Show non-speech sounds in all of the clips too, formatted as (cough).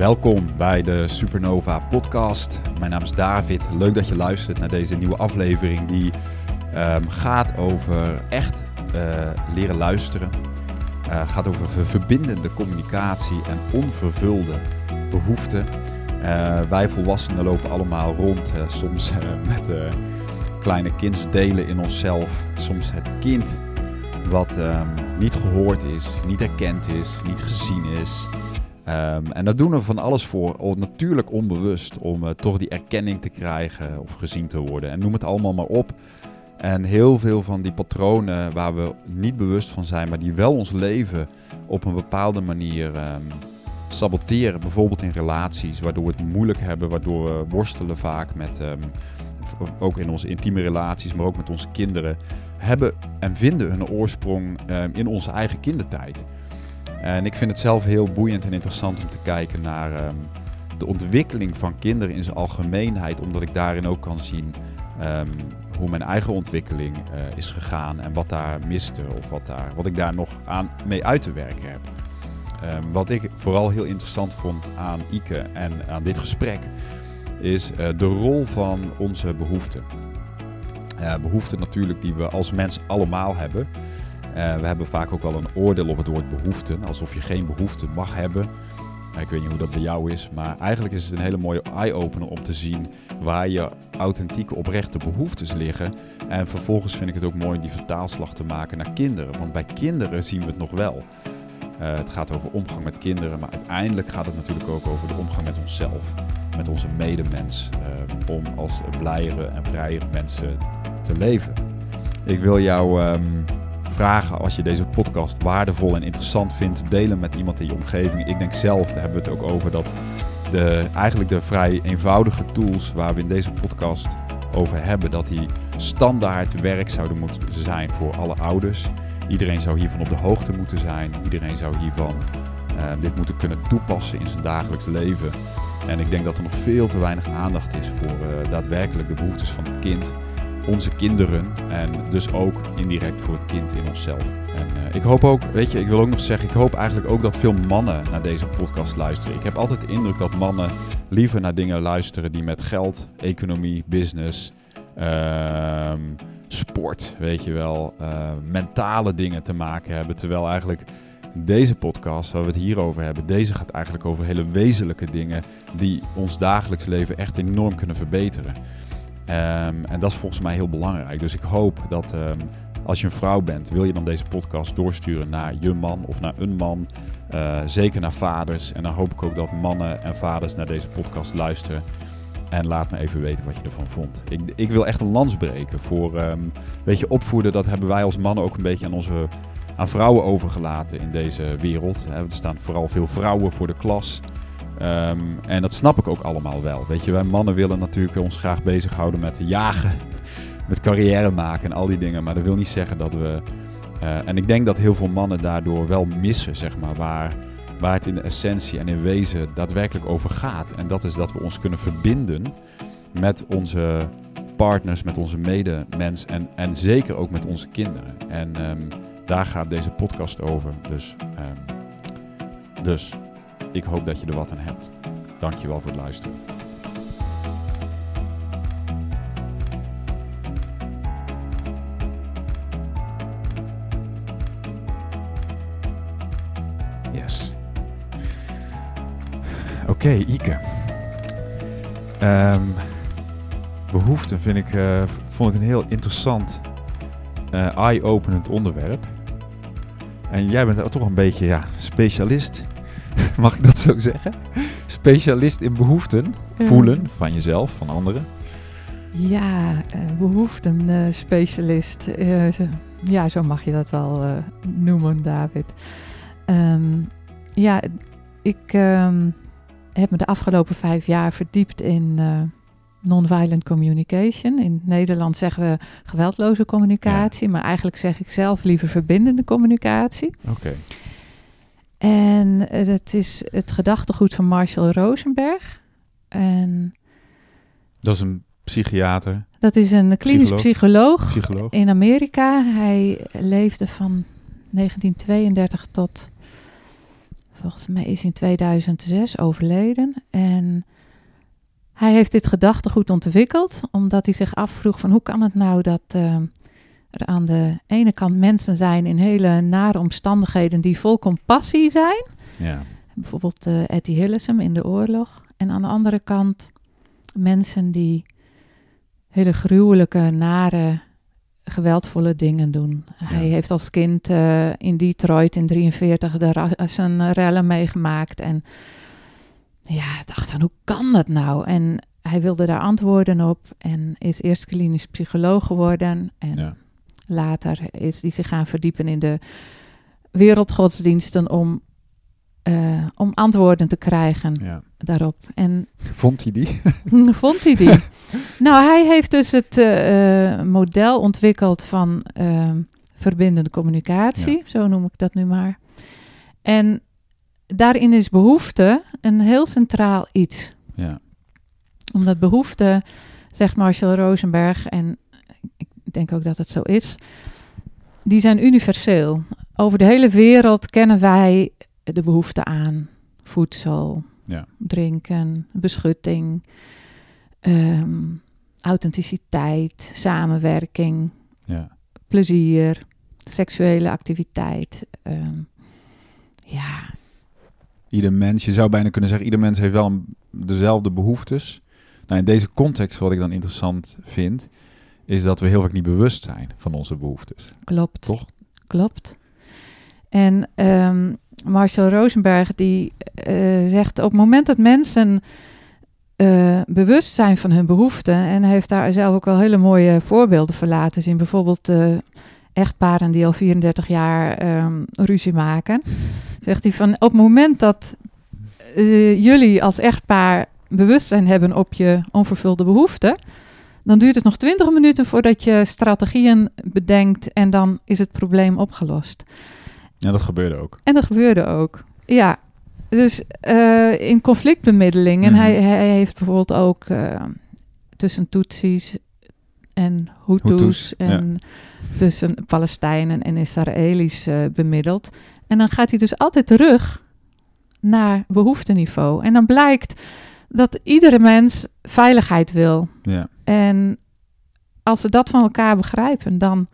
Welkom bij de Supernova podcast. Mijn naam is David. Leuk dat je luistert naar deze nieuwe aflevering die ehm, gaat over echt eh, leren luisteren. Uh, gaat over verbindende communicatie en onvervulde behoeften. Uh, wij volwassenen lopen allemaal rond, soms met kleine kindsdelen in onszelf. Soms het kind wat um, niet gehoord is, niet erkend is, niet gezien is. Um, en daar doen we van alles voor, natuurlijk onbewust, om uh, toch die erkenning te krijgen of gezien te worden. En noem het allemaal maar op. En heel veel van die patronen waar we niet bewust van zijn, maar die wel ons leven op een bepaalde manier um, saboteren. Bijvoorbeeld in relaties, waardoor we het moeilijk hebben, waardoor we worstelen vaak met, um, ook in onze intieme relaties, maar ook met onze kinderen, hebben en vinden hun oorsprong in onze eigen kindertijd. En ik vind het zelf heel boeiend en interessant om te kijken naar um, de ontwikkeling van kinderen in zijn algemeenheid, omdat ik daarin ook kan zien um, hoe mijn eigen ontwikkeling uh, is gegaan en wat daar miste of wat, daar, wat ik daar nog aan mee uit te werken heb. Um, wat ik vooral heel interessant vond aan Ike en aan dit gesprek, is uh, de rol van onze behoeften. Uh, behoeften natuurlijk die we als mens allemaal hebben. Uh, we hebben vaak ook wel een oordeel op het woord behoeften, alsof je geen behoefte mag hebben. Ik weet niet hoe dat bij jou is, maar eigenlijk is het een hele mooie eye-opener om te zien waar je authentieke, oprechte behoeftes liggen. En vervolgens vind ik het ook mooi om die vertaalslag te maken naar kinderen, want bij kinderen zien we het nog wel. Uh, het gaat over omgang met kinderen, maar uiteindelijk gaat het natuurlijk ook over de omgang met onszelf, met onze medemens, om als blijere en vrijere mensen te leven. Ik wil jou um, vragen als je deze podcast waardevol en interessant vindt. Delen met iemand in je omgeving. Ik denk zelf, daar hebben we het ook over, dat de, eigenlijk de vrij eenvoudige tools waar we in deze podcast over hebben, dat die standaard werk zouden moeten zijn voor alle ouders. Iedereen zou hiervan op de hoogte moeten zijn. Iedereen zou hiervan uh, dit moeten kunnen toepassen in zijn dagelijks leven. En ik denk dat er nog veel te weinig aandacht is voor uh, daadwerkelijk de behoeftes van het kind onze kinderen en dus ook indirect voor het kind in onszelf. En uh, ik hoop ook, weet je, ik wil ook nog zeggen, ik hoop eigenlijk ook dat veel mannen naar deze podcast luisteren. Ik heb altijd de indruk dat mannen liever naar dingen luisteren die met geld, economie, business, uh, sport, weet je wel, uh, mentale dingen te maken hebben. Terwijl eigenlijk deze podcast, waar we het hier over hebben, deze gaat eigenlijk over hele wezenlijke dingen die ons dagelijks leven echt enorm kunnen verbeteren. Um, en dat is volgens mij heel belangrijk. Dus ik hoop dat um, als je een vrouw bent, wil je dan deze podcast doorsturen naar je man of naar een man. Uh, zeker naar vaders. En dan hoop ik ook dat mannen en vaders naar deze podcast luisteren. En laat me even weten wat je ervan vond. Ik, ik wil echt een lans breken voor um, weet je, opvoeden. Dat hebben wij als mannen ook een beetje aan onze aan vrouwen overgelaten in deze wereld. Er staan vooral veel vrouwen voor de klas. Um, en dat snap ik ook allemaal wel. Weet je, wij mannen willen natuurlijk ons graag bezighouden met jagen, met carrière maken en al die dingen. Maar dat wil niet zeggen dat we. Uh, en ik denk dat heel veel mannen daardoor wel missen, zeg maar, waar, waar het in de essentie en in wezen daadwerkelijk over gaat. En dat is dat we ons kunnen verbinden met onze partners, met onze medemens en, en zeker ook met onze kinderen. En um, daar gaat deze podcast over. Dus, um, dus ik hoop dat je er wat aan hebt. Dankjewel voor het luisteren. Yes. Oké, Ike. Um, behoeften vind ik, uh, vond ik een heel interessant, uh, eye-openend onderwerp. En jij bent toch een beetje ja, specialist (laughs) mag ik dat zo zeggen? Specialist in behoeften voelen van jezelf, van anderen. Ja, uh, behoeften uh, specialist. Uh, ja, zo mag je dat wel noemen, David. Um, ja, ik um, heb me de afgelopen vijf jaar verdiept in nonviolent communication. In Nederland zeggen we geweldloze communicatie, ja. maar eigenlijk zeg ik zelf liever verbindende communicatie. Oké. Okay. En het is het gedachtegoed van Marshall Rosenberg. En dat is een psychiater. Dat is een klinisch psycholoog, psycholoog, in Amerika. Hij leefde van 1932 tot volgens mij is in 2006 overleden. En hij heeft dit gedachtegoed ontwikkeld, omdat hij zich afvroeg van hoe kan het nou dat uh, er aan de ene kant mensen zijn in hele nare omstandigheden die vol compassie zijn. Ja. Bijvoorbeeld uh, Etty Hillesum in de oorlog. En aan de andere kant mensen die hele gruwelijke, nare, geweldvolle dingen doen. Hij heeft als kind uh, in Detroit in 43 de zijn rellen meegemaakt. En ja, ik dacht van, hoe kan dat nou? En hij wilde daar antwoorden op en is eerst klinisch psycholoog geworden. En Ja. Later is hij zich gaan verdiepen in de wereldgodsdiensten om, eh, om antwoorden te krijgen ja. daarop. En Vond hij die? (laughs) vond hij die? (laughs) nou, hij heeft dus het eh, eh, model ontwikkeld van eh, verbindende communicatie, Ja. zo noem ik dat nu maar. En daarin is behoefte een heel centraal iets. ja. Omdat behoefte, zegt Marshall Rosenberg, en ik denk ook dat het zo is, die zijn universeel. Over de hele wereld kennen wij de behoefte aan voedsel, Ja. drinken, beschutting, ehm, authenticiteit, samenwerking, ja. plezier, seksuele activiteit. ehm, ja, Ieder mens, je zou bijna kunnen zeggen, ieder mens heeft wel een- dezelfde behoeftes. Nou, in deze context, wat ik dan interessant vind, is dat we heel vaak niet bewust zijn van onze behoeftes. klopt. Toch? Klopt. En ehm, Marshall Rosenberg die eh, zegt op het moment dat mensen eh, bewust zijn van hun behoeften en heeft daar zelf ook wel hele mooie voorbeelden voor laten zien. Bijvoorbeeld eh, echtparen die al 34 jaar ehm, ruzie maken. (laughs) Zegt hij van op het moment dat jullie als echtpaar bewustzijn hebben op je onvervulde behoeften, dan duurt het nog 20 minuten voordat je strategieën bedenkt en dan is het probleem opgelost. Ja, dat gebeurde ook. En dat gebeurde ook. Ja, dus eh, in conflictbemiddeling. En Mhm. hij, hij heeft bijvoorbeeld ook eh, tussen Tutsis en Hutus, Hutus, en tussen Palestijnen en Israëli's eh, bemiddeld. En dan gaat hij dus altijd terug naar behoefteniveau. En dan blijkt dat iedere mens veiligheid wil. Ja. En als ze dat van elkaar begrijpen, dan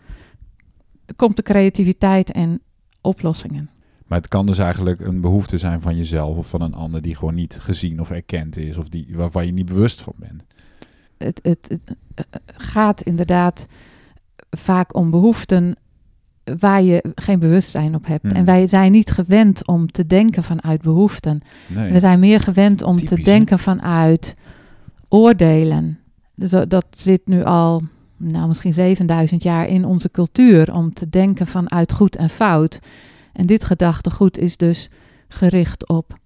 komt de creativiteit en oplossingen. Maar het kan dus eigenlijk een behoefte zijn van jezelf of van een ander die gewoon niet gezien of erkend is. Of die, waarvan je niet bewust van bent. Het, het, het eh, gaat inderdaad vaak om behoeften waar je geen bewustzijn op hebt. Hmm. En wij zijn niet gewend om te denken vanuit behoeften. Nee. We zijn meer gewend om Typisch, te hè? denken vanuit oordelen. Dus dat- dat zit nu al, nou misschien 7000 jaar in onze cultuur, om te denken vanuit goed en fout. En dit gedachtegoed is dus gericht op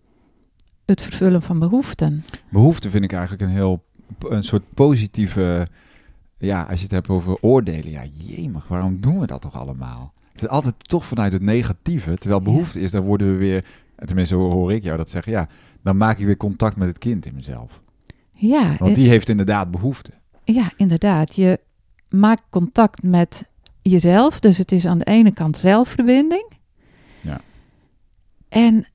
het vervullen van behoeften. Behoefte vind ik eigenlijk een heel een soort positieve. Ja, als je het hebt over oordelen. Ja, jemig, waarom doen we dat toch allemaal? Het is altijd toch vanuit het negatieve. Terwijl behoefte is, dan worden we weer. Tenminste, hoor ik jou dat zeggen. Ja, dan maak ik weer contact met het kind in mezelf. Ja, Want eh, die heeft inderdaad behoefte. ja, inderdaad. Je maakt contact met jezelf. Dus het is aan de ene kant zelfverbinding. Ja. En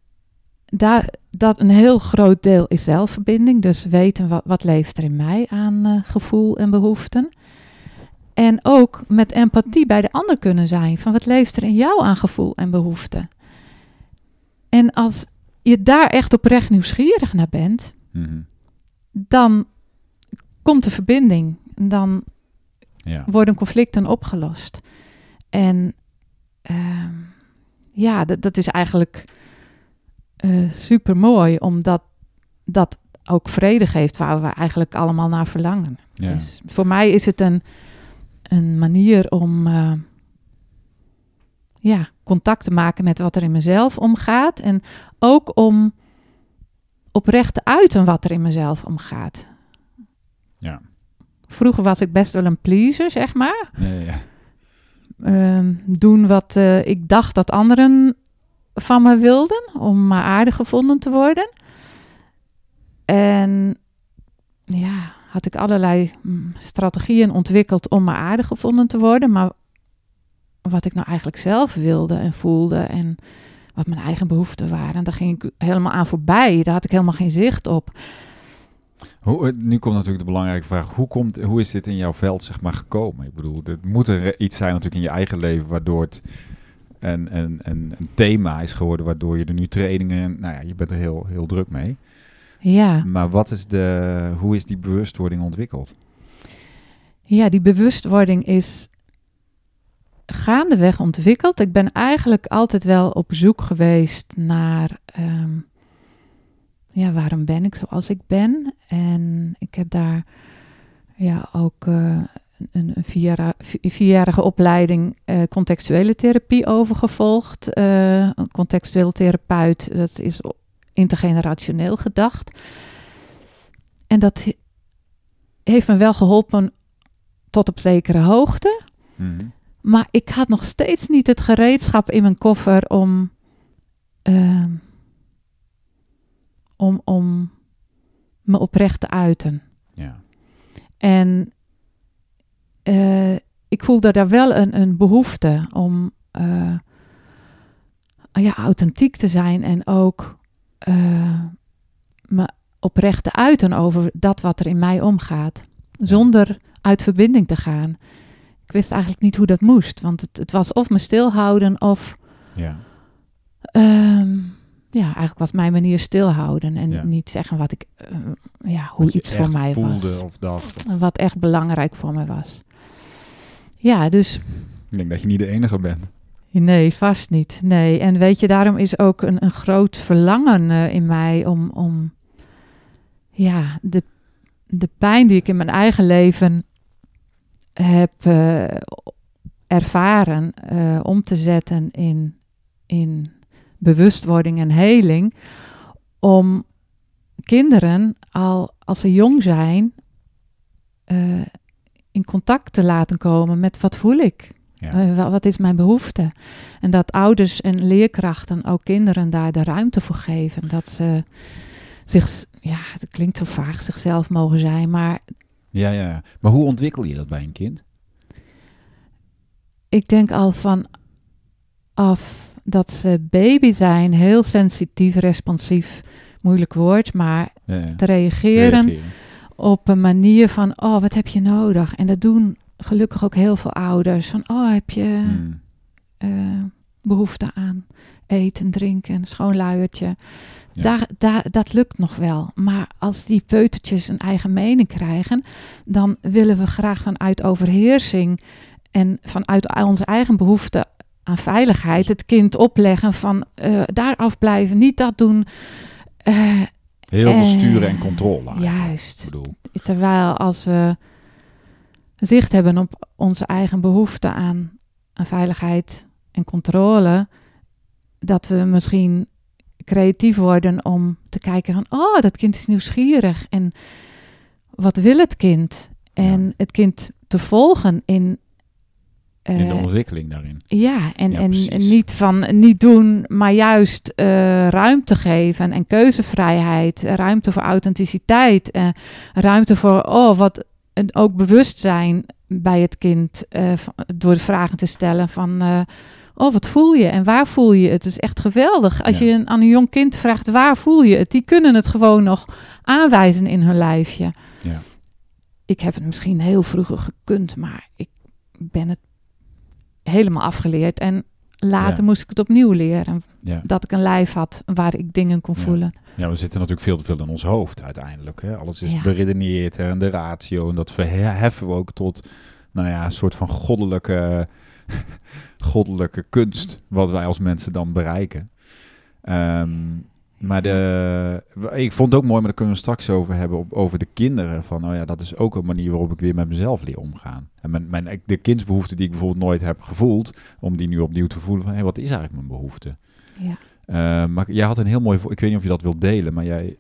daar, dat een heel groot deel is zelfverbinding. Dus weten wat, wat leeft er in mij aan eh, gevoel en behoeften. En ook met empathie bij de ander kunnen zijn. Van wat leeft er in jou aan gevoel en behoeften. En als je daar echt oprecht nieuwsgierig naar bent, Mhm. Dan komt de verbinding. Dan Ja. worden conflicten opgelost. En ehm, ja, dat, dat is eigenlijk super mooi, omdat dat ook vrede geeft waar we eigenlijk allemaal naar verlangen. ja. Dus voor mij is het een, een manier om eh, ja, contact te maken met wat er in mezelf omgaat. En ook om oprecht te uiten wat er in mezelf omgaat. Ja. Vroeger was ik best wel een pleaser, zeg maar. Ja, ja. Ehm, doen wat eh, ik dacht dat anderen van me wilden, om maar aardig gevonden te worden. En ja, had ik allerlei mm, strategieën ontwikkeld om maar aardig gevonden te worden. Maar wat ik nou eigenlijk zelf wilde en voelde en wat mijn eigen behoeften waren. En daar ging ik helemaal aan voorbij. Daar had ik helemaal geen zicht op. Hoe, eh, nu komt natuurlijk de belangrijke vraag. Hoe, komt, hoe is dit in jouw veld zeg maar, gekomen? Ik bedoel, het moet er iets zijn natuurlijk in je eigen leven... waardoor het een, een, een, een thema is geworden... waardoor je er nu trainingen... Nou ja, je bent er heel, heel druk mee. Ja. Maar wat is de, hoe is die bewustwording ontwikkeld? Ja, die bewustwording is gaandeweg ontwikkeld. Ik ben eigenlijk altijd wel op zoek geweest naar, ehm, ja, waarom ben ik zoals ik ben? En ik heb daar ja, ook uh, een, een vierjarige opleiding uh, contextuele therapie over gevolgd. Uh, een contextueel therapeut, dat is intergenerationeel gedacht. En dat heeft me wel geholpen tot op zekere hoogte. Mm maar ik had nog steeds niet het gereedschap in mijn koffer om, uh, om, om me oprecht te uiten. Ja. En uh, ik voelde daar wel een, een behoefte om uh, ja, authentiek te zijn en ook uh, me oprecht te uiten over dat wat er in mij omgaat. Zonder uit verbinding te gaan ik wist eigenlijk niet hoe dat moest. Want het, het was of me stilhouden of... Ja. Um, ja, eigenlijk was mijn manier stilhouden. En niet zeggen wat ik... Uh, ja, hoe iets voor mij was. Of dat. Wat echt belangrijk voor mij was. Ja, dus... Ik denk dat je niet de enige bent. Nee, vast niet. Nee, en weet je, daarom is ook een, een groot verlangen uh, in mij om, om ja, de, de pijn die ik in mijn eigen leven heb uh, ervaren uh, om te zetten in, in bewustwording en heling. Om kinderen al als ze jong zijn uh, in contact te laten komen met wat voel ik. Ja. wat is mijn behoefte? En dat ouders en leerkrachten ook kinderen daar de ruimte voor geven. Dat ze zich, ja, het klinkt zo vaag, zichzelf mogen zijn, maar ja, ja. Maar hoe ontwikkel je dat bij een kind? Ik denk al van af dat ze baby zijn, heel sensitief, responsief, moeilijk woord, maar te reageren, op een manier van, oh, wat heb je nodig? En dat doen gelukkig ook heel veel ouders. Van, oh, heb je hmm. uh, behoefte aan eten, drinken, schoon luiertje. Daar, daar, dat lukt nog wel. Maar als die peutertjes een eigen mening krijgen, dan willen we graag vanuit overheersing en vanuit onze eigen behoefte aan veiligheid het kind opleggen van uh, daar afblijven, niet dat doen. Uh, Heel veel sturen en controle. Juist. Terwijl als we zicht hebben op onze eigen behoefte aan, aan veiligheid en controle, dat we misschien creatief worden om te kijken van, oh, dat kind is nieuwsgierig en wat wil het kind? En het kind te volgen in in de eh, ontwikkeling daarin. Ja, en, en, niet van niet doen, maar juist uh, ruimte geven en keuzevrijheid, ruimte voor authenticiteit, uh, ruimte voor oh, wat en ook bewustzijn bij het kind door de vragen te stellen van oh, wat voel je en waar voel je het? Het is echt geweldig. Als je aan een jong kind vraagt, waar voel je het? Die kunnen het gewoon nog aanwijzen in hun lijfje. Ja. Ik heb het misschien heel vroeger gekund, maar ik ben het helemaal afgeleerd. En later moest ik het opnieuw leren. Dat ik een lijf had waar ik dingen kon voelen. Ja, we zitten natuurlijk veel te veel in ons hoofd uiteindelijk. Hè? Alles is beredeneerd en de ratio. En dat verheffen we ook tot nou ja, een soort van goddelijke (laughs) goddelijke kunst, wat wij als mensen dan bereiken. Ehm, maar de, ik vond het ook mooi, maar daar kunnen we straks over hebben, op, over de kinderen. Van, oh ja, dat is ook een manier waarop ik weer met mezelf leer omgaan. En mijn, mijn, de kindsbehoeften die ik bijvoorbeeld nooit heb gevoeld, om die nu opnieuw te voelen van, hé, hey, wat is eigenlijk mijn behoefte? Ja. Uh, maar jij had een heel mooi, ik weet niet of je dat wilt delen, maar jij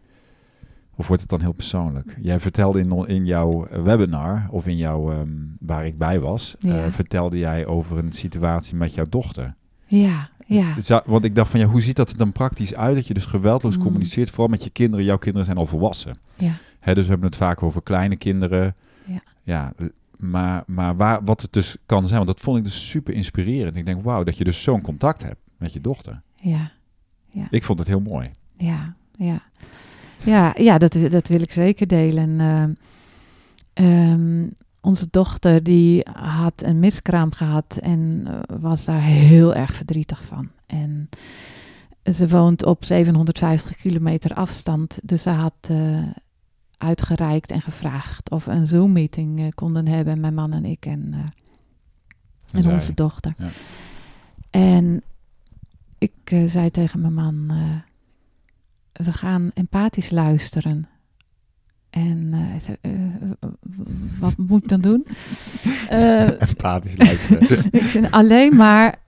of wordt het dan heel persoonlijk? Jij vertelde in, in jouw webinar, of in jouw, ehm, waar ik bij was, eh, vertelde jij over een situatie met jouw dochter. Ja, ja. Want ik dacht van, ja, hoe ziet dat er dan praktisch uit? Dat je dus geweldloos mm. communiceert, vooral met je kinderen. Jouw kinderen zijn al volwassen. Ja. Hè, dus we hebben het vaak over kleine kinderen. Ja. ja maar maar waar, wat het dus kan zijn, want dat vond ik dus super inspirerend. Ik denk, wauw, dat je dus zo'n contact hebt met je dochter. Ja. ja. Ik vond het heel mooi. Ja, ja. Ja, ja dat, dat wil ik zeker delen. Ehm, ehm, onze dochter die had een miskraam gehad en eh, was daar heel erg verdrietig van. En ze woont op 750 kilometer afstand, dus ze had uh, uitgereikt en gevraagd of we een Zoom-meeting uh, konden hebben, mijn man en ik en, en onze dochter. Ja. En ik zei tegen mijn man we gaan empathisch luisteren. En uh, zei, uh, wat moet ik dan doen? Uh, (laughs) empathisch luisteren. (laughs) ik alleen maar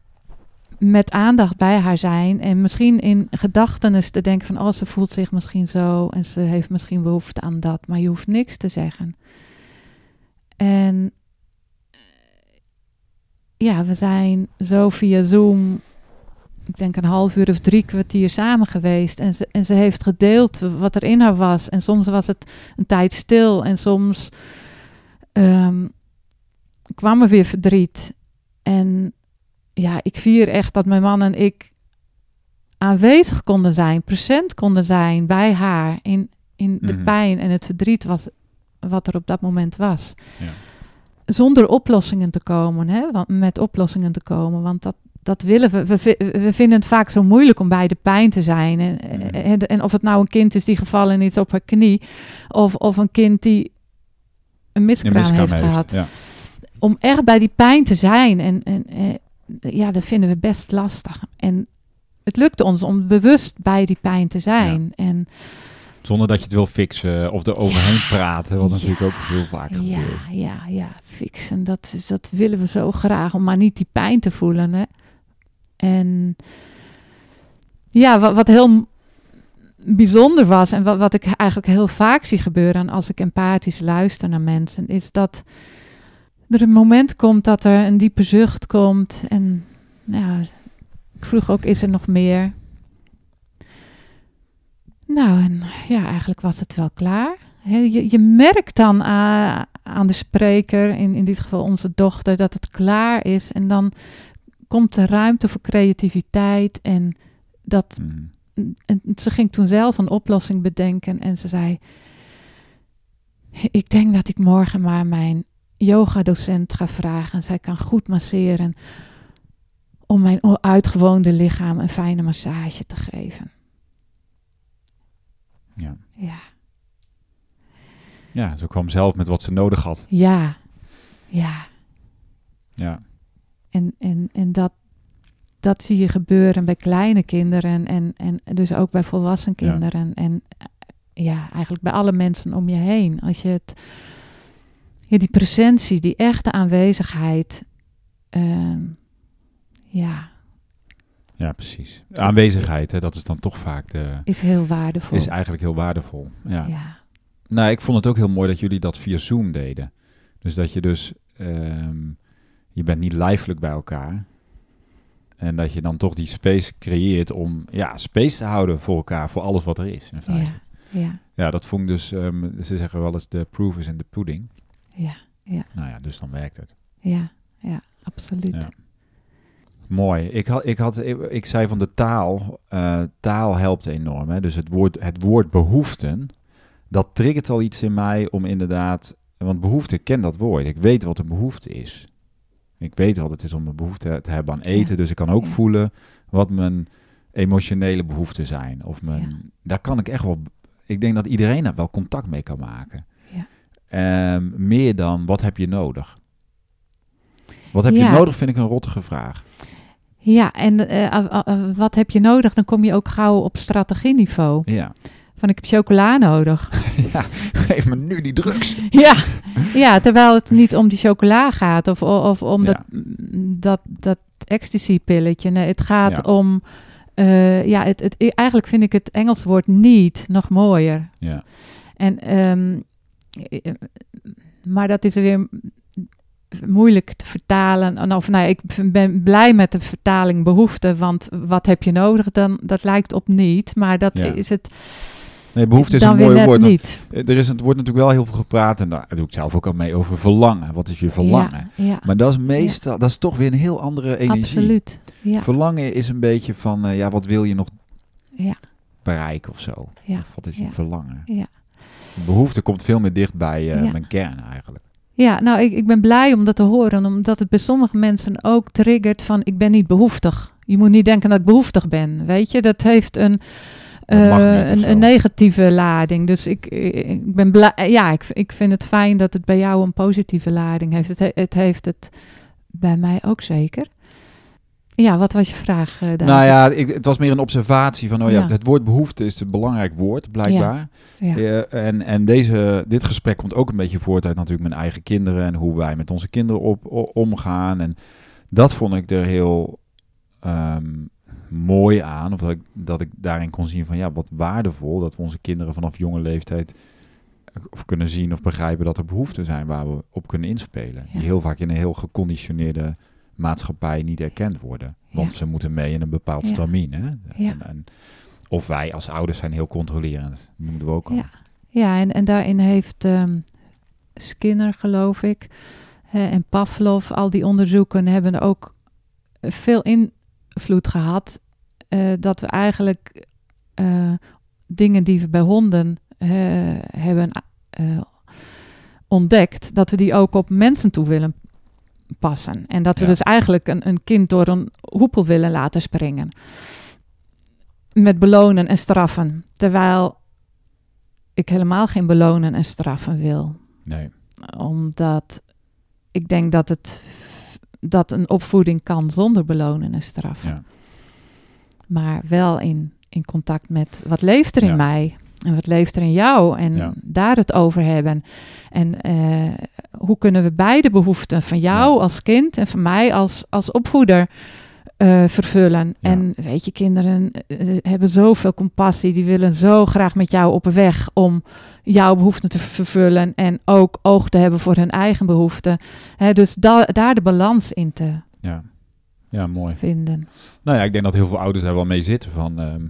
met aandacht bij haar zijn en misschien in gedachtenis te denken van, oh, ze voelt zich misschien zo en ze heeft misschien behoefte aan dat, maar je hoeft niks te zeggen. En ja, we zijn zo via Zoom ik denk een half uur of drie kwartier samen geweest. En ze, en ze heeft gedeeld wat er in haar was. En soms was het een tijd stil. En soms um, kwam er weer verdriet. En ja, ik vier echt dat mijn man en ik aanwezig konden zijn, present konden zijn bij haar in, in de mhm. pijn en het verdriet wat, wat er op dat moment was. Ja. Zonder oplossingen te komen, hè, met oplossingen te komen, want dat, dat willen we. we. we. vinden het vaak zo moeilijk om bij de pijn te zijn. En, mm. en, en, of het nou een kind is die gevallen is op haar knie, of, of een kind die een miskraam, heeft, gehad. Ja. Om echt bij die pijn te zijn. En, en, ja, dat vinden we best lastig. En het lukte ons om bewust bij die pijn te zijn. En, zonder dat je het wil fixen of er overheen praten, wat natuurlijk ook heel vaak gebeurt. Ja, ja, ja, fixen, dat, dat willen we zo graag, om maar niet die pijn te voelen. Hè? En ja, wat, wat heel bijzonder was en wat, wat ik eigenlijk heel vaak zie gebeuren als ik empathisch luister naar mensen, is dat er een moment komt dat er een diepe zucht komt. En ja, ik vroeg ook, is er nog meer? Nou, en ja, eigenlijk was het wel klaar. je, je merkt dan aan de spreker, in, in dit geval onze dochter, dat het klaar is. En dan komt er ruimte voor creativiteit. En, dat, hmm. en ze ging toen zelf een oplossing bedenken en ze zei: Ik denk dat ik morgen maar mijn yoga-docent ga vragen. Zij kan goed masseren om mijn uitgewoonde lichaam een fijne massage te geven. Ja. Ja. Ja, ze kwam zelf met wat ze nodig had. Ja. Ja. Ja. En, en, en dat, dat zie je gebeuren bij kleine kinderen en, en dus ook bij volwassen kinderen. En ja, eigenlijk bij alle mensen om je heen. Als je het, ja, die presentie, die echte aanwezigheid, uh, ja. Ja, precies. Aanwezigheid, hè, dat is dan toch vaak de... Is heel waardevol. Is eigenlijk heel waardevol, ja. ja. Nou, ik vond het ook heel mooi dat jullie dat via Zoom deden. Dus dat je dus... Um, je bent niet lijfelijk bij elkaar. En dat je dan toch die space creëert om ja, space te houden voor elkaar, voor alles wat er is in feite. Ja, ja. ja dat vond ik dus, um, ze zeggen wel eens de proof is in the pudding. Ja, ja. Nou ja, dus dan werkt het. Ja, ja, absoluut. Ja. Mooi. Ik, had, ik, had, ik, zei van de taal, uh, taal helpt enorm. Hè? Dus het woord, het woord behoeften, dat triggert al iets in mij om inderdaad, want behoefte, ken dat woord. Ik weet wat een behoefte is. Ik weet wat het is om een behoefte te hebben aan eten. Dus ik kan ook voelen wat mijn emotionele behoeften zijn. Of mijn, Daar kan ik echt wel... Ik denk dat iedereen daar wel contact mee kan maken. Um, meer dan, wat heb je nodig? Wat heb je nodig, vind ik een rottige vraag. Ja, en uh, wat heb je nodig? Dan kom je ook gauw op strategieniveau. Ja van ik heb chocola nodig. (laughs) Ja, geef me nu die drugs. (laughs) ja, ja, terwijl het niet om die chocola gaat of, of om dat, dat, dat ecstasy-pilletje. Nee, het gaat om, uh, ja, het, het, eigenlijk vind ik het Engelse woord niet nog mooier. Ja. En, um, maar dat is weer moeilijk te vertalen. Of nou, ik ben blij met de vertaling behoefte, want wat heb je nodig? Dan dat lijkt op niet, maar dat is het. Nee, behoefte is een mooi woord. Niet. Er, is, het wordt natuurlijk wel heel veel gepraat, en daar doe ik zelf ook al mee, over verlangen. Wat is je verlangen? Ja, Maar dat is meestal, dat is toch weer een heel andere energie. Absoluut. Verlangen is een beetje van, uh, ja, wat wil je nog Ja. bereiken of zo? Ja. Of wat is je verlangen? Ja. De behoefte komt veel meer dicht bij eh, mijn kern eigenlijk. Ja, nou, ik, ik ben blij om dat te horen, omdat het bij sommige mensen ook triggert van ik ben niet behoeftig. Je moet niet denken dat ik behoeftig ben, weet je. Dat heeft een, Eh, een, een negatieve lading. Dus ik, ik ben blij, ja, ik, ik vind het fijn dat het bij jou een positieve lading heeft. Het, he- het heeft het bij mij ook zeker. Ja, wat was je vraag, eh David? Nou ja, ik, het was meer een observatie van, oh ja, Ja. het woord behoefte is een belangrijk woord, blijkbaar. Ja. Eh, en en deze, dit gesprek komt ook een beetje voort uit natuurlijk mijn eigen kinderen en hoe wij met onze kinderen op, o- omgaan. En dat vond ik er heel ehm, mooi aan, of dat ik, dat ik daarin kon zien van ja, wat waardevol dat we onze kinderen vanaf jonge leeftijd of kunnen zien of begrijpen dat er behoeften zijn waar we op kunnen inspelen. Ja. Die heel vaak in een heel geconditioneerde maatschappij niet erkend worden. Want Ja. ze moeten mee in een bepaald Ja. stramien. Hè? En, en, of wij als ouders zijn heel controlerend. noemden we ook al. Ja, ja en, en daarin heeft ehm, Skinner, geloof ik, hè, en Pavlov, al die onderzoeken hebben ook veel invloed gehad. eh, dat we eigenlijk eh, dingen die we bij honden eh, hebben ontdekt, dat we die ook op mensen toe willen passen. En dat we Ja. dus eigenlijk een, een kind door een hoepel willen laten springen. Met belonen en straffen. Terwijl ik helemaal geen belonen en straffen wil. Nee. Omdat ik denk dat, het, dat een opvoeding kan zonder belonen en straffen. Ja. Maar wel in, in contact met wat leeft er in Ja. mij. En wat leeft er in jou. En Ja. daar het over hebben. En eh, hoe kunnen we beide behoeften van jou als kind en van mij als, als opvoeder eh, vervullen. Ja. En weet je, kinderen eh, hebben zoveel compassie. Die willen zo graag met jou op weg om jouw behoeften te vervullen. En ook oog te hebben voor hun eigen behoeften. Hè, dus da- daar de balans in te Ja. ja, mooi. vinden. Nou ja, ik denk dat heel veel ouders daar wel mee zitten. Van, ehm,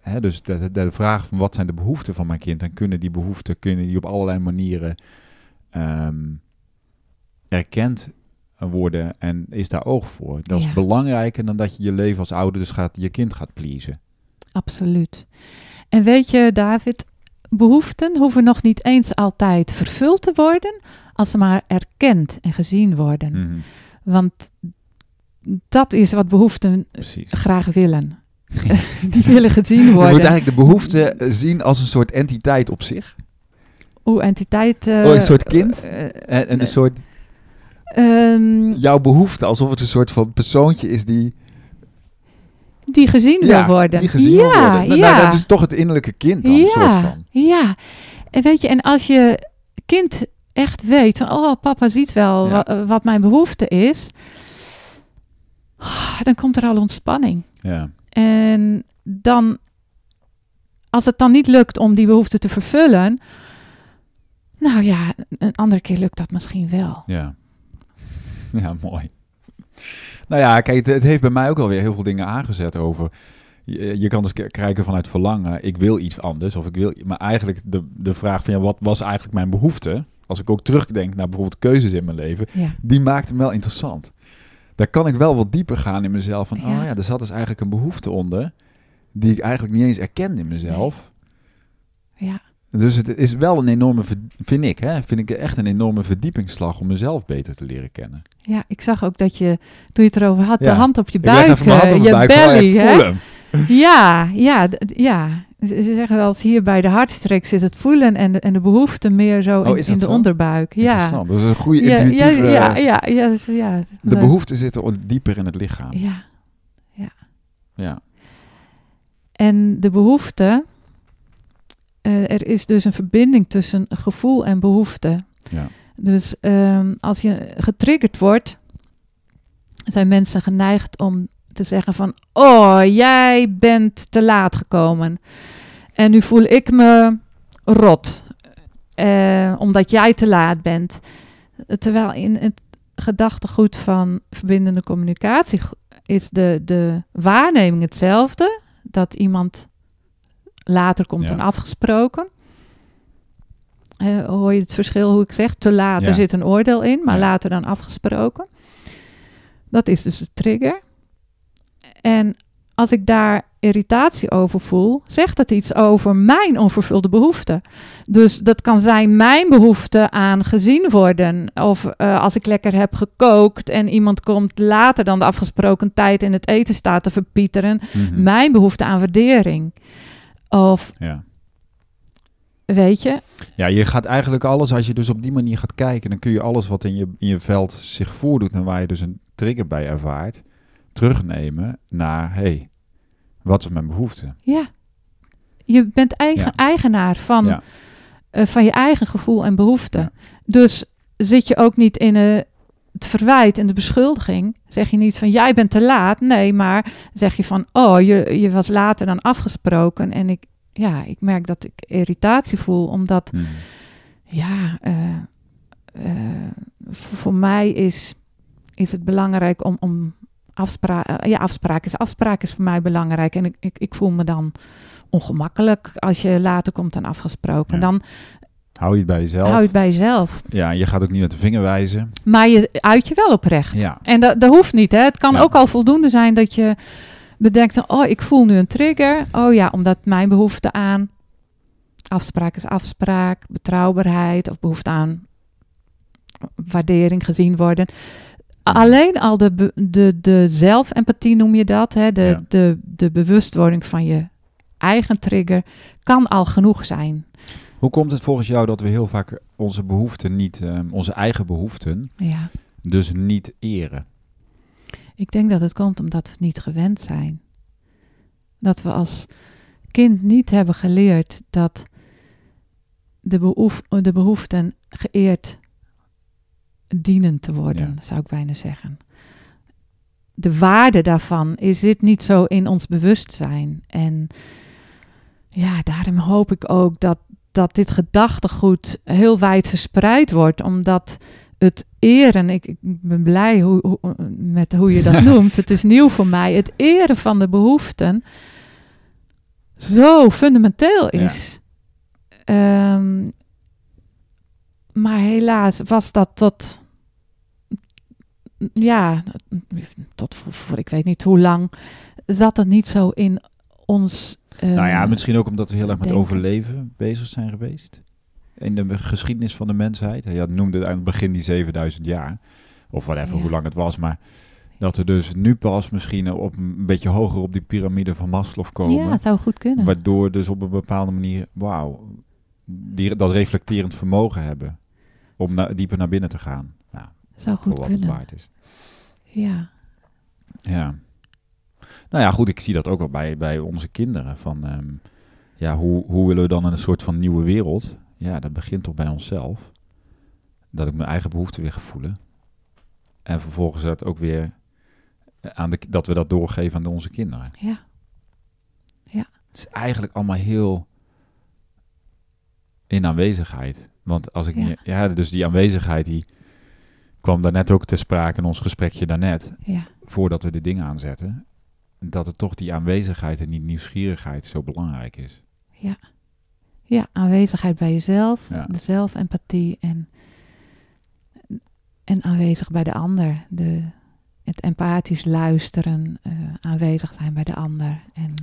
hè, dus de, de, de vraag van wat zijn de behoeften van mijn kind? En kunnen die behoeften kunnen die op allerlei manieren ehm, erkend worden? En is daar oog voor? Dat is Ja. belangrijker dan dat je je leven als ouder dus gaat, je kind gaat pleasen. Absoluut. En weet je, David, behoeften hoeven nog niet eens altijd vervuld te worden, als ze maar erkend en gezien worden. Mhm, Want dat is wat behoeften Precies. graag willen. (laughs) Die willen gezien Je moet worden. eigenlijk de behoefte eh, zien als een soort entiteit op zich. Hoe entiteit. eh, Oh, een soort kind? eh, en een soort, ehm, jouw behoefte, alsof het een soort van persoontje is die, die gezien wil worden. die gezien ja, wil worden. Nou, ja. nou, dat is toch het innerlijke kind dan, een soort ja, van. ja. En weet je, en als je kind echt weet van, oh, papa ziet wel Ja. wa- wat mijn behoefte is, dan komt er al ontspanning. Ja. En dan, als het dan niet lukt om die behoefte te vervullen, nou ja, een andere keer lukt dat misschien wel. Ja. (laughs) Ja, mooi. Nou ja, kijk, het, het heeft bij mij ook alweer heel veel dingen aangezet over. Je, je kan dus kijken vanuit verlangen, ik wil iets anders. Of ik wil, maar eigenlijk de, de vraag van ja, wat was eigenlijk mijn behoefte? Als ik ook terugdenk naar bijvoorbeeld keuzes in mijn leven, Ja, die maakte hem wel interessant. Daar kan ik wel wat dieper gaan in mezelf. Van, Ja. oh ja, er zat dus eigenlijk een behoefte onder, die ik eigenlijk niet eens erkende in mezelf. ja, Dus het is wel een enorme, vind ik, hè, vind ik echt een enorme verdiepingsslag om mezelf beter te leren kennen. ja. Ik zag ook dat je, toen je het erover had, de Ja. hand op je buik, hand eh, op je buik, belly, hè? (laughs) Ja, ja, ja. Ze ze zeggen wel eens hier bij de hartstreek zit het voelen en de, en de behoefte meer zo Oh, in, in de zo? onderbuik. Ja. Interessant. Dat is een goede Ja, ja, intuïtieve... ja, ja, ja, dus ja, De behoeften zitten dieper in het lichaam. Ja. Ja. En de behoefte, eh, er is dus een verbinding tussen gevoel en behoefte. Ja. Dus ehm, als je getriggerd wordt, zijn mensen geneigd om te zeggen van, oh, jij bent te laat gekomen. En nu voel ik me rot, eh, omdat jij te laat bent. Terwijl in het gedachtegoed van verbindende communicatie is de, de waarneming hetzelfde. Dat iemand later komt Ja. dan afgesproken. Eh, hoor je het verschil hoe ik zeg? Te later Ja. zit een oordeel in, maar Ja. later dan afgesproken. Dat is dus de trigger. En als ik daar irritatie over voel, zegt het iets over mijn onvervulde behoeften. Dus dat kan zijn mijn behoefte aan gezien worden. Of eh, als ik lekker heb gekookt en iemand komt later dan de afgesproken tijd in het eten staat te verpieteren. Mhm. Mijn behoefte aan waardering. Of Ja. weet je, ja, je gaat eigenlijk alles, als je dus op die manier gaat kijken, dan kun je alles wat in je, in je veld zich voordoet en waar je dus een trigger bij ervaart, terugnemen naar, hé, hey, wat is mijn behoefte? ja. Je bent eigen, Ja. eigenaar van, Ja. eh, van je eigen gevoel en behoeften. Ja. Dus zit je ook niet in eh, het verwijt en de beschuldiging. Zeg je niet van jij bent te laat. Nee, maar zeg je van oh, je, je was later dan afgesproken. En ik, ja, ik merk dat ik irritatie voel. Omdat, Mhm. ja, eh, eh, voor, voor mij is, is het belangrijk om, om afspraak. ja, afspraak is afspraak is voor mij belangrijk. En ik, ik, ik voel me dan ongemakkelijk als je later komt dan afgesproken. Ja. Dan Hou je het bij jezelf. hou je het bij jezelf. Ja, je gaat ook niet met de vinger wijzen. Maar je uit je wel oprecht. Ja. En dat, dat hoeft niet. Hè? Het kan Ja. ook al voldoende zijn dat je bedenkt: oh, ik voel nu een trigger. Oh ja, omdat mijn behoefte aan afspraak is afspraak, betrouwbaarheid of behoefte aan waardering gezien worden. Alleen al de, de, de zelfempathie noem je dat, hè? De, Ja. de, de bewustwording van je eigen trigger kan al genoeg zijn. Hoe komt het volgens jou dat we heel vaak onze behoeften niet, ehm, onze eigen behoeften, Ja. dus niet eren? Ik denk dat het komt omdat we het niet gewend zijn. Dat we als kind niet hebben geleerd dat de, behoef, de behoeften geëerd dienen te worden, Ja. zou ik bijna zeggen. De waarde daarvan is zit niet zo in ons bewustzijn. En ja, daarom hoop ik ook dat, dat dit gedachtegoed heel wijd verspreid wordt, omdat het eren, ik, ik ben blij hoe, hoe- met hoe je dat (laughs) noemt. Het is nieuw voor mij. Het eren van de behoeften zo fundamenteel is. Ehm, maar helaas was dat tot, ja, tot voor, voor ik weet niet hoe lang, zat het niet zo in ons. Nou ja, misschien ook omdat we heel erg met denken. overleven bezig zijn geweest. In de geschiedenis van de mensheid. Je had- noemde aan het begin die 7000 jaar. Of whatever, Ja. hoe lang het was. Maar dat we dus nu pas misschien op een beetje hoger op die piramide van Maslow komen. ja, het zou goed kunnen. Waardoor dus op een bepaalde manier, wauw, die, dat reflecterend vermogen hebben. Om na- dieper naar binnen te gaan. Nou, zou goed wat het kunnen. waard is. Ja. Ja. Nou ja, goed, ik zie dat ook wel bij, bij onze kinderen. Van, ehm, ja, hoe, hoe willen we dan in een soort van nieuwe wereld? Ja, dat begint toch bij onszelf. Dat ik mijn eigen behoeften weer ga voelen. En vervolgens dat ook weer aan de, dat we dat doorgeven aan onze kinderen. Ja. Het is eigenlijk allemaal heel in aanwezigheid. Want als ik Ja. niet- ja, dus die aanwezigheid die kwam daarnet ook te sprake in ons gesprekje daarnet, Ja. voordat we de dingen aanzetten, dat het toch die aanwezigheid en die nieuwsgierigheid zo belangrijk is. Ja, aanwezigheid bij jezelf, Ja. de zelfempathie en, en aanwezig bij de ander. De, het empathisch luisteren, eh, aanwezig zijn bij de ander. En,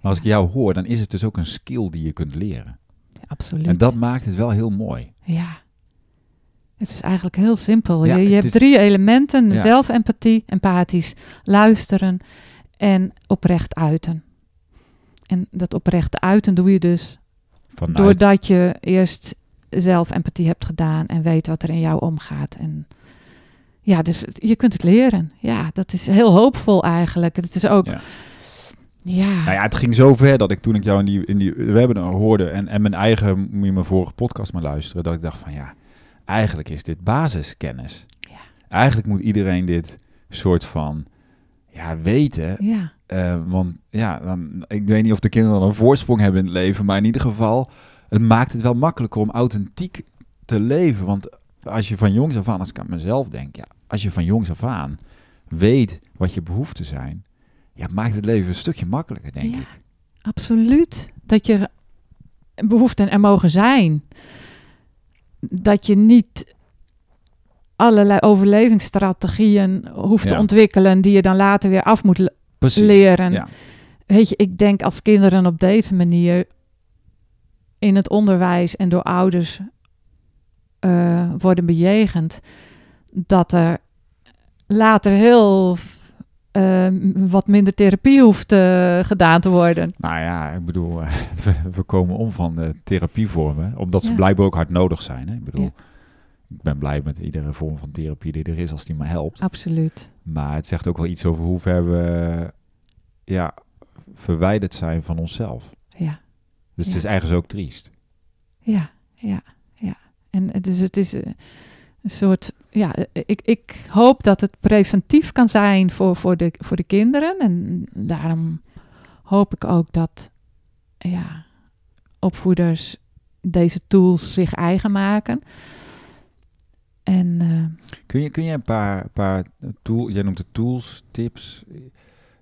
Maar als ik jou hoor, dan is het dus ook een skill die je kunt leren. absoluut. En dat maakt het wel heel mooi. Ja. Het is eigenlijk heel simpel. Ja, je je hebt is- drie elementen: Ja. zelfempathie, empathisch luisteren en oprecht uiten. En dat oprecht uiten doe je dus Vanuit, Doordat je eerst zelf empathie hebt gedaan en weet wat er in jou omgaat. En ja, dus je kunt het leren. Ja, dat is heel hoopvol eigenlijk. Het is ook, Ja. ja, Nou ja, het ging zo ver dat ik toen ik jou in die, in die webinar hoorde en, en mijn eigen, moet je mijn vorige podcast maar luisteren, dat ik dacht van ja, eigenlijk is dit basiskennis. Ja. Eigenlijk moet iedereen dit soort van ja, weten. ja, Eh, want ja, dan, ik weet niet of de kinderen dan een voorsprong hebben in het leven, maar in ieder geval, het maakt het wel makkelijker om authentiek te leven. Want als je van jongs af aan, als ik aan mezelf denk, ja, als je van jongs af aan weet wat je behoeften zijn, ja, maakt het leven een stukje makkelijker, denk ja, ik. absoluut. Dat je behoeften er mogen zijn. Dat je niet allerlei overlevingsstrategieën hoeft te ontwikkelen die je dan later weer af moet Precies. leren. Ja. weet je, ik denk als kinderen op deze manier in het onderwijs en door ouders eh, worden bejegend, dat er later heel uh, wat minder therapie hoeft uh, gedaan te worden. Nou ja, ik bedoel, (laughs) we, we, komen om van de therapievormen, omdat ze ja. blijkbaar ook hard nodig zijn. Hè? Ik bedoel, ja. Ik ben blij met iedere vorm van therapie die er is, als die me helpt. Absoluut. Maar het zegt ook wel iets over hoe ver we ja, verwijderd zijn van onszelf. Ja. Dus ja. het is ergens ook triest. Ja, ja, ja. En dus het is een soort, ja, ik, ik hoop dat het preventief kan zijn voor, voor, de, voor de kinderen. En daarom hoop ik ook dat ja, opvoeders deze tools zich eigen maken. En, uh, kun, je, kun je een paar, paar tools, jij noemt het tools, tips,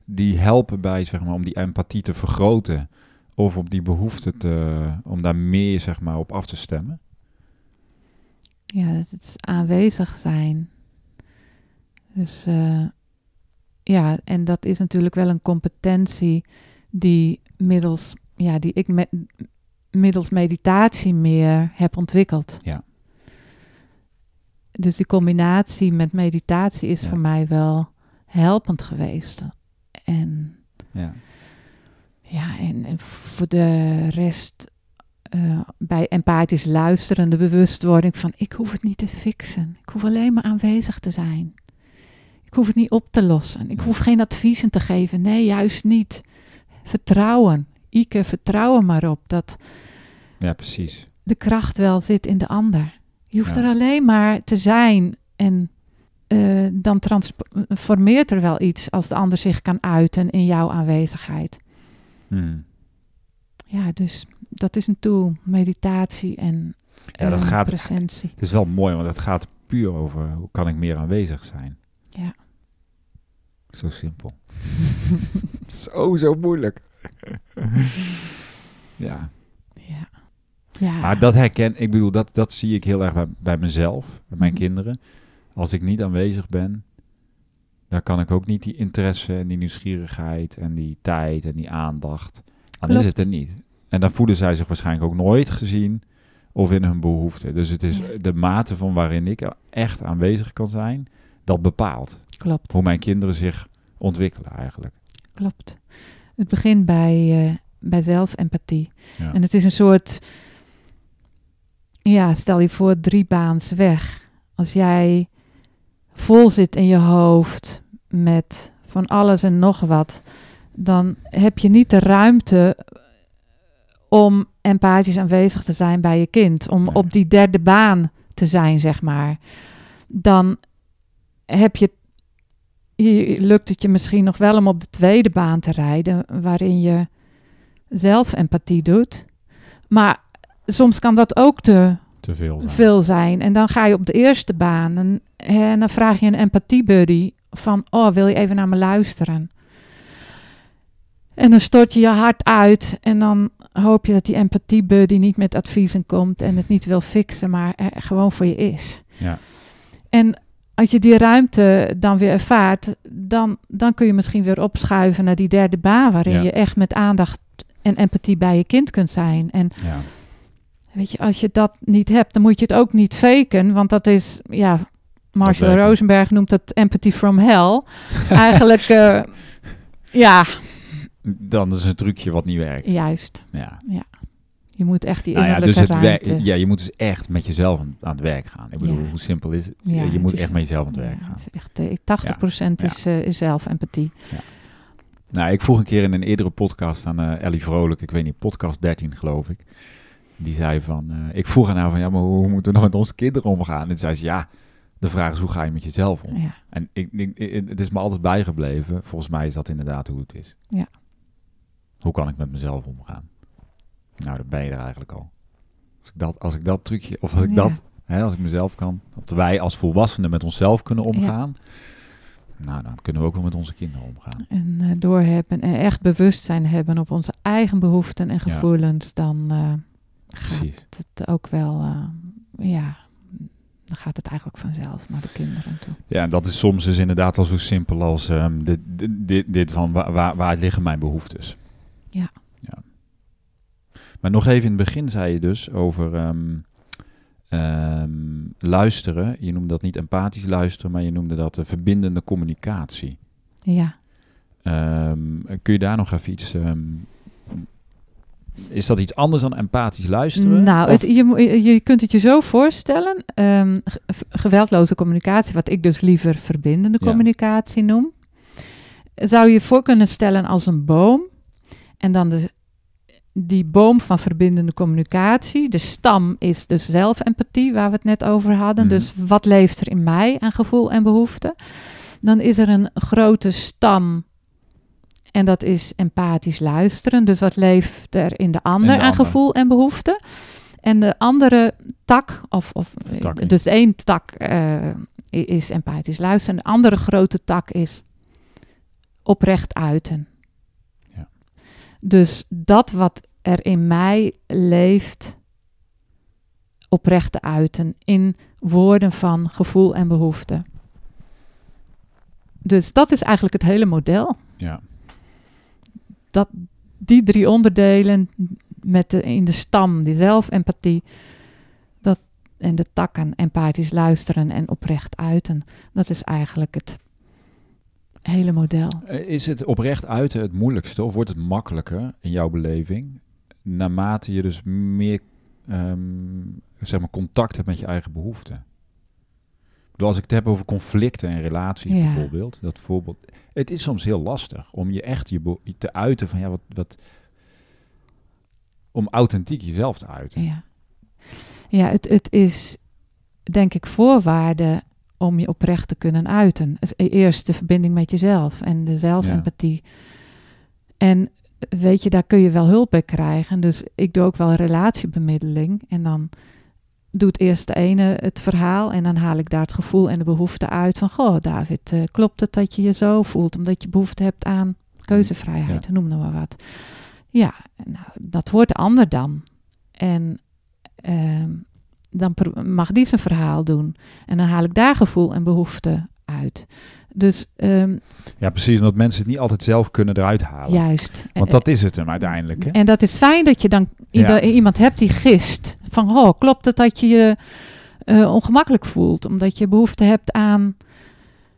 die helpen bij, zeg maar, om die empathie te vergroten? Of op die behoefte te, om daar meer, zeg maar, op af te stemmen? Ja, het is aanwezig zijn. Dus uh, ja, en dat is natuurlijk wel een competentie die middels, ja, die ik middels meditatie meer heb ontwikkeld. Ja. Dus die combinatie met meditatie is ja. voor mij wel helpend geweest. En ja, ja en, en voor de rest uh, bij empathisch luisteren, de bewustwording van ik hoef het niet te fixen. Ik hoef alleen maar aanwezig te zijn. Ik hoef het niet op te lossen. Ik hoef geen adviezen te geven. Nee, juist niet. Vertrouwen. Ike, vertrouwen maar op dat ja, precies. de kracht wel zit in de ander. Je hoeft ja. er alleen maar te zijn en uh, dan transformeert er wel iets als de ander zich kan uiten in jouw aanwezigheid. Hmm. Ja, dus dat is een tool, meditatie en ja, dat uh, gaat, presentie. Het is wel mooi, want het gaat puur over hoe kan ik meer aanwezig zijn. Ja. Zo simpel. (laughs) zo, zo moeilijk. (laughs) ja. Ja. Ja. Maar dat herken, ik bedoel, dat, dat zie ik heel erg bij, bij mezelf, bij mijn Mhm. kinderen. Als ik niet aanwezig ben, dan kan ik ook niet die interesse en die nieuwsgierigheid en die tijd en die aandacht. Dan is het er niet. En dan voelen zij zich waarschijnlijk ook nooit gezien of in hun behoeften. Dus het is de mate van waarin ik echt aanwezig kan zijn, dat bepaalt Klopt, hoe mijn kinderen zich ontwikkelen eigenlijk. klopt. Het begint bij, eh, bij zelfempathie. Ja. En het is een soort, ja, stel je voor drie baans weg. Als jij vol zit in je hoofd met van alles en nog wat, dan heb je niet de ruimte om empathisch aanwezig te zijn bij je kind. Om Nee. op die derde baan te zijn, zeg maar. Dan heb je, je, lukt het je misschien nog wel om op de tweede baan te rijden, waarin je zelf empathie doet. Maar soms kan dat ook te Te veel zijn. veel zijn. En dan ga je op de eerste baan en, en dan vraag je een empathiebuddy van, oh, wil je even naar me luisteren? En dan stort je je hart uit en dan hoop je dat die empathiebuddy niet met adviezen komt en het niet wil fixen, maar er gewoon voor je is. Ja. En als je die ruimte dan weer ervaart, dan, dan kun je misschien weer opschuiven naar die derde baan, waarin Ja. je echt met aandacht en empathie bij je kind kunt zijn. En Ja. Weet je, als je dat niet hebt, dan moet je het ook niet faken. Want dat is, ja, Marshall. Rosenberg noemt dat empathy from hell. (laughs) Eigenlijk, eh, ja, Dan is het een trucje wat niet werkt. juist. Ja. Je moet echt die Nou ja, dus het werk, ja, je moet dus echt met jezelf aan, het werk gaan. Ik bedoel, Ja. hoe simpel is het? Ja, je het moet is- echt met jezelf aan het werk Ja, gaan. het is echt, eh, 80% is, eh, is zelfempathie. Nou, ik vroeg een keer in een eerdere podcast aan eh, Ellie Vrolijk, ik weet niet, podcast 13 geloof ik. Die zei van, eh, ik vroeg aan haar van, ja, maar hoe moeten we nou met onze kinderen omgaan? En zei ze, ja, de vraag is hoe ga je met jezelf om? Ja, En ik, ik, ik- het is me altijd bijgebleven, volgens mij is dat inderdaad hoe het is. Ja. Hoe kan ik met mezelf omgaan? Nou, dan ben je er eigenlijk al. Als ik dat, als ik dat trucje, of als ik Ja. dat, hè, als ik mezelf kan, dat wij als volwassenen met onszelf kunnen omgaan, nou, dan kunnen we ook wel met onze kinderen omgaan. en eh, doorhebben en echt bewustzijn hebben op onze eigen behoeften en Ja. gevoelens, dan eh, Precies. gaat het ook wel, eh, ja, dan gaat het eigenlijk vanzelf naar de kinderen toe. Ja, dat is soms dus inderdaad al zo simpel als ehm, dit, dit, dit, van waar, waar, liggen mijn behoeftes? Maar nog even in het begin zei je dus over ehm, ehm, luisteren. Je noemde dat niet empathisch luisteren, maar je noemde dat de verbindende communicatie. Ja. Kun je daar nog even iets... is dat iets anders dan empathisch luisteren? Nou, het, je, je kunt het je zo voorstellen. ehm, v- geweldloze communicatie, wat ik dus liever verbindende Ja. communicatie noem. Zou je je voor kunnen stellen als een boom. En dan de, die boom van verbindende communicatie. De stam is dus zelfempathie, waar we het net over hadden. Mhm. Dus wat leeft er in mij aan gevoel en behoefte? Dan is er een grote stam. En dat is empathisch luisteren. Dus wat leeft er in de ander de aan ander. gevoel en behoefte? En de andere tak, of, of Takking. dus één tak eh, is empathisch luisteren. De andere grote tak is oprecht uiten. Ja. Dus dat wat er in mij leeft, oprecht te uiten in woorden van gevoel en behoefte. Dus dat is eigenlijk het hele model. Ja. Dat, die drie onderdelen met de, in de stam, die zelfempathie, dat, en de takken, empathisch luisteren en oprecht uiten. Dat is eigenlijk het hele model. Eh, Is het oprecht uiten het moeilijkste of wordt het makkelijker in jouw beleving? Naarmate je dus meer ehm, zeg maar contact hebt met je eigen behoeften. Als ik het heb over conflicten en relaties Ja. bijvoorbeeld, dat voorbeeld. Het is soms heel lastig om je echt je te uiten van ja, wat, wat. Om authentiek jezelf te uiten. Ja, ja het, het is denk ik voorwaarde om je oprecht te kunnen uiten. E- eerst de verbinding met jezelf en de zelfempathie. En weet je, daar kun je wel hulp bij krijgen. Dus ik doe ook wel relatiebemiddeling. En dan doet eerst de ene het verhaal en dan haal ik daar het gevoel en de behoefte uit van... Goh, David, eh, klopt het dat je je zo voelt omdat je behoefte hebt aan keuzevrijheid, noem nou maar wat. Ja, nou, dat hoort de ander dan. En ehm, dan mag die zijn verhaal doen. En dan haal ik daar gevoel en behoefte uit. Dus ehm, Ja, precies, omdat mensen het niet altijd zelf kunnen eruit halen. juist. Want dat is het hem uiteindelijk. Hè? En dat is fijn dat je dan Ja. iemand hebt die gist. Van, oh, klopt het dat je je eh, ongemakkelijk voelt? Omdat je behoefte hebt aan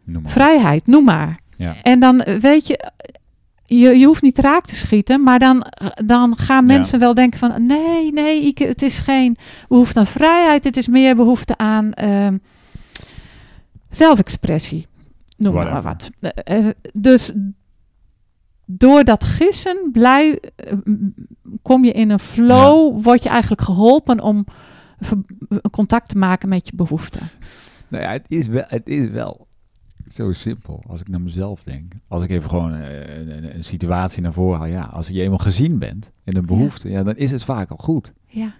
Noem vrijheid, noem maar. Ja. En dan eh, weet je, je, je hoeft niet raak te schieten, maar dan, dan gaan Ja. mensen wel denken van, nee, nee, Ike, het is geen behoefte aan vrijheid, het is meer behoefte aan ehm, zelfexpressie. Noem maar wat. Eh, eh, dus door dat gissen blij, eh, kom je in een flow, word je eigenlijk geholpen om contact te maken met je behoeften. Nou ja, het is wel, het is wel zo simpel als ik naar mezelf denk. Als ik even gewoon eh, een, een, een situatie naar voren haal. Ja, als je eenmaal gezien bent in een behoefte, ja. dan is het vaak al goed. Ja,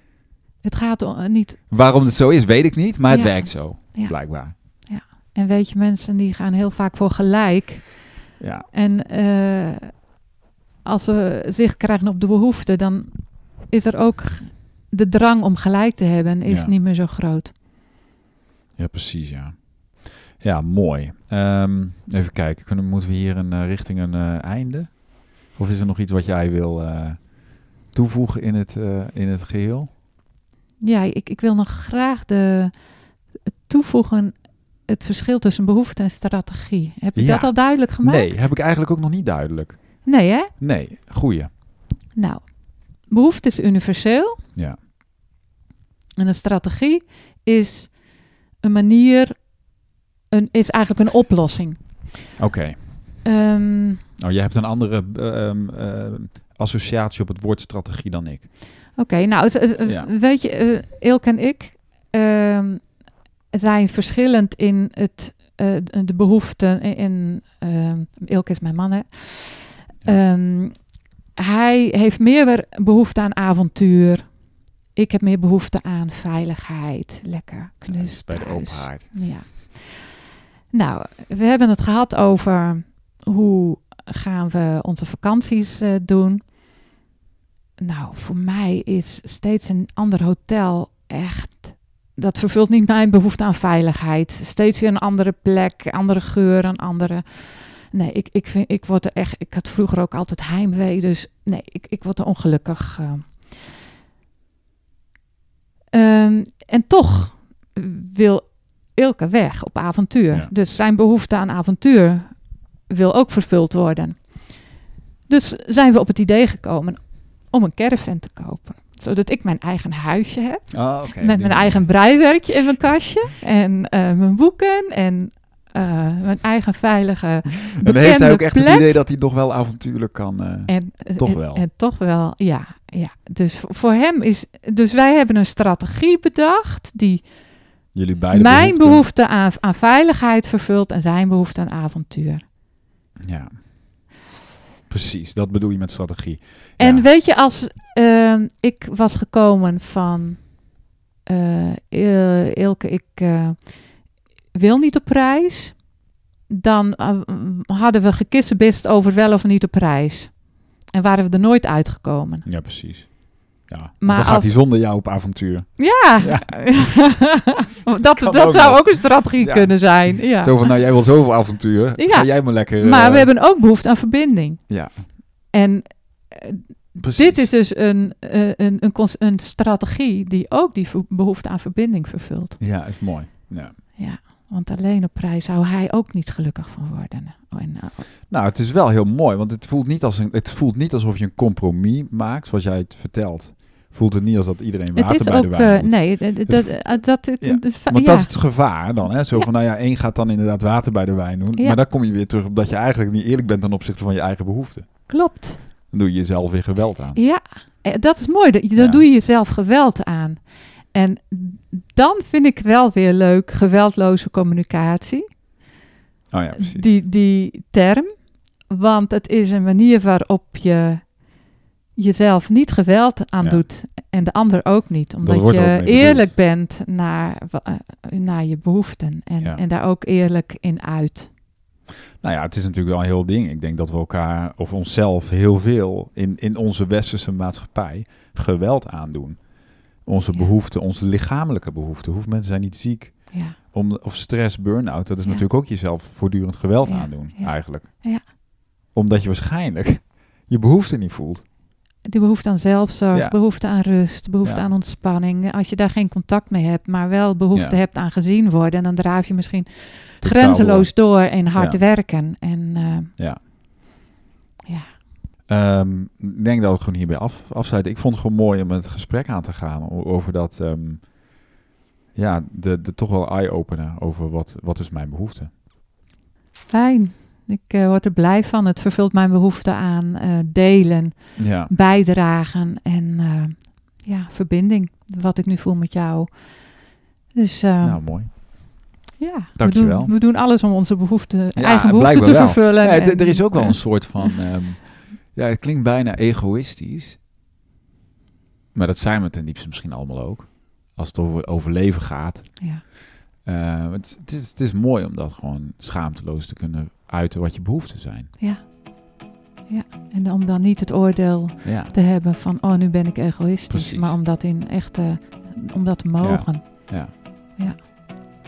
het gaat o- niet Waarom het zo is, weet ik niet, maar het Ja. werkt zo, Ja. blijkbaar. En weet je, mensen die gaan heel vaak voor gelijk. Ja, En eh, als ze zicht krijgen op de behoefte, dan is er ook de drang om gelijk te hebben, is Ja. niet meer zo groot. ja precies, ja. Ja, mooi. Ehm, even kijken, kunnen, moeten we hier een, eh, richting een eh, einde? Of is er nog iets wat jij wil toevoegen in het, in het geheel? Ja, ik, ik wil nog graag de, toevoegen het verschil tussen behoefte en strategie. Heb je Ja. dat al duidelijk gemaakt? Nee, heb ik eigenlijk ook nog niet duidelijk. Nee, hè? Nee, goeie. Nou, behoefte is universeel. Ja. En een strategie is een manier, een, is eigenlijk een oplossing. Oké. Ehm, Nou, jij hebt een andere eh, ehm, eh, associatie op het woord strategie dan ik. Oké, nou, het, Ja. weet je, eh Ilke en ik ehm, zijn verschillend in het, eh, de behoeften. In, ehm, Ilke is mijn man, hè. Ehm, hij heeft meer behoefte aan avontuur. Ik heb meer behoefte aan veiligheid. Lekker knus Bij de thuis. open haard. Ja. Nou, we hebben het gehad over hoe gaan we onze vakanties eh, doen. Nou, voor mij is steeds een ander hotel echt. Dat vervult niet mijn behoefte aan veiligheid. Steeds weer een andere plek, andere geur, een andere. Nee, ik, ik, vind, ik word er echt. Ik had vroeger ook altijd heimwee, dus nee, ik, ik word er ongelukkig. eh. Ehm, en toch wil Ilke weg op avontuur. Ja. Dus zijn behoefte aan avontuur wil ook vervuld worden. Dus zijn we op het idee gekomen om een caravan te kopen. Zodat ik mijn eigen huisje heb. Oh, met mijn eigen breiwerkje in mijn kastje. En eh, mijn boeken. En eh, mijn eigen veilige En heeft hij ook echt plek. het idee dat hij nog wel avontuurlijk kan. eh, En, Toch en- wel. En toch wel, ja. ja. Dus voor- hem is... Dus wij hebben een strategie bedacht... die jullie beide mijn behoeften. behoefte aan, aan veiligheid vervult... en zijn behoefte aan avontuur. Ja. Precies, dat bedoel je met strategie. En Ja. weet je, als ehm, ik was gekomen van... Il- Ilke, ik eh, wil niet op reis... dan hadden we gekissenbist over wel of niet op reis. En waren we er nooit uitgekomen. Ja, precies. Ja. Maar dan gaat hij zonder jou op avontuur. Ja, Ja. (laughs) dat, Kan dat ook zou ook een strategie Ja. kunnen zijn. Ja. Zo van, nou jij wil zoveel avontuur. Ja. Ga jij maar lekker... maar eh, we hebben ook behoefte aan verbinding. Ja, En eh, dit is dus een, eh, een, een, strategie die ook die behoefte aan verbinding vervult. Ja, is mooi. Ja. Ja, want alleen op prijs zou hij ook niet gelukkig van worden. En, eh, Nou, het is wel heel mooi, want het voelt, niet als een, het voelt niet alsof je een compromis maakt, zoals jij het vertelt. Voelt het niet als dat iedereen het water is bij de ook, wijn eh, moet. nee, dat, eh, dat, Ja, de dat is het gevaar dan, hè? Zo van, nou ja, één gaat dan inderdaad water bij de wijn doen. Maar dan kom je weer terug op dat je eigenlijk niet eerlijk bent ten opzichte van je eigen behoeften. klopt. Dan doe je jezelf weer geweld aan. Ja, eh, dat is mooi. Dan doe je jezelf geweld aan. En dan vind ik wel weer leuk geweldloze communicatie. Oh ja, precies. Die, die term. Want het is een manier waarop je jezelf niet geweld aandoet. En de ander ook niet. Omdat ook je eerlijk bent naar, eh, naar je behoeften. En, Ja. en daar ook eerlijk in uit. Nou ja, het is natuurlijk wel een heel ding. Ik denk dat we elkaar of onszelf heel veel in, in onze westerse maatschappij geweld aandoen. Onze Ja. behoeften, onze lichamelijke behoeften. Hoeveel mensen zijn niet ziek? Ja, Om, of stress, burn-out, dat is natuurlijk ook jezelf voortdurend geweld aandoen, eigenlijk. Ja. Omdat je waarschijnlijk je behoeften niet voelt. Die behoefte aan zelfzorg, Ja. behoefte aan rust, behoefte Ja. aan ontspanning. Als je daar geen contact mee hebt, maar wel behoefte Ja. hebt aan gezien worden, dan draaf je misschien Totaal grenzeloos door en hard werken. En eh, Ja. ja, Ehm, ik denk dat we het gewoon hierbij af, afsluiten. Ik vond het gewoon mooi om het gesprek aan te gaan over dat, ehm, ja, de, de toch wel eye-opener over wat, wat is mijn behoefte. fijn. Ik eh, word er blij van. Het vervult mijn behoefte aan eh, delen, Ja, bijdragen en eh, ja, verbinding. Wat ik nu voel met jou. Dus nou mooi. ja, we dankjewel. doen, we doen alles om onze behoeften, eigen behoeften te wel. vervullen. Ja, en- er is ook wel een (laughs) soort van, ehm, ja, het klinkt bijna egoïstisch. Maar dat zijn we ten diepste misschien allemaal ook. Als het over overleven gaat. Ja. Het, het, is, het is mooi om dat gewoon schaamteloos te kunnen uiten wat je behoeften zijn. Ja. ja. En om dan niet het oordeel Ja, te hebben van, oh, nu ben ik egoïstisch. Precies. Maar om dat in echt, eh, om dat te mogen. ja. Ja.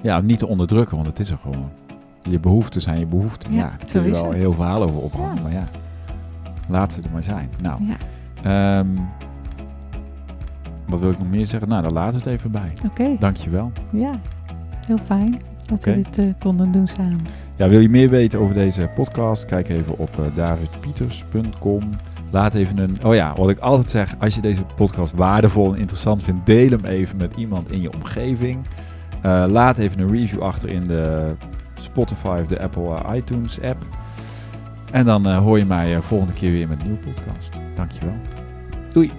Ja, niet te onderdrukken, want het is er gewoon. Je behoeften zijn je behoeften. Ja, daar kun je wel heel verhaal over ophangen, maar ja. Laat ze er maar zijn. Nou, Ja, ehm, wat wil ik nog meer zeggen? Nou, daar laten we het even bij. oké. Dankjewel. Ja, heel fijn dat we dit eh, konden doen samen. Ja, wil je meer weten over deze podcast? Kijk even op eh, davidpieters.com. Laat even een... Oh ja, wat ik altijd zeg. Als je deze podcast waardevol en interessant vindt, deel hem even met iemand in je omgeving. Eh, laat even een review achter in de Spotify of de Apple eh, iTunes app. En dan hoor je mij volgende keer weer met een nieuwe podcast. Dankjewel. Doei.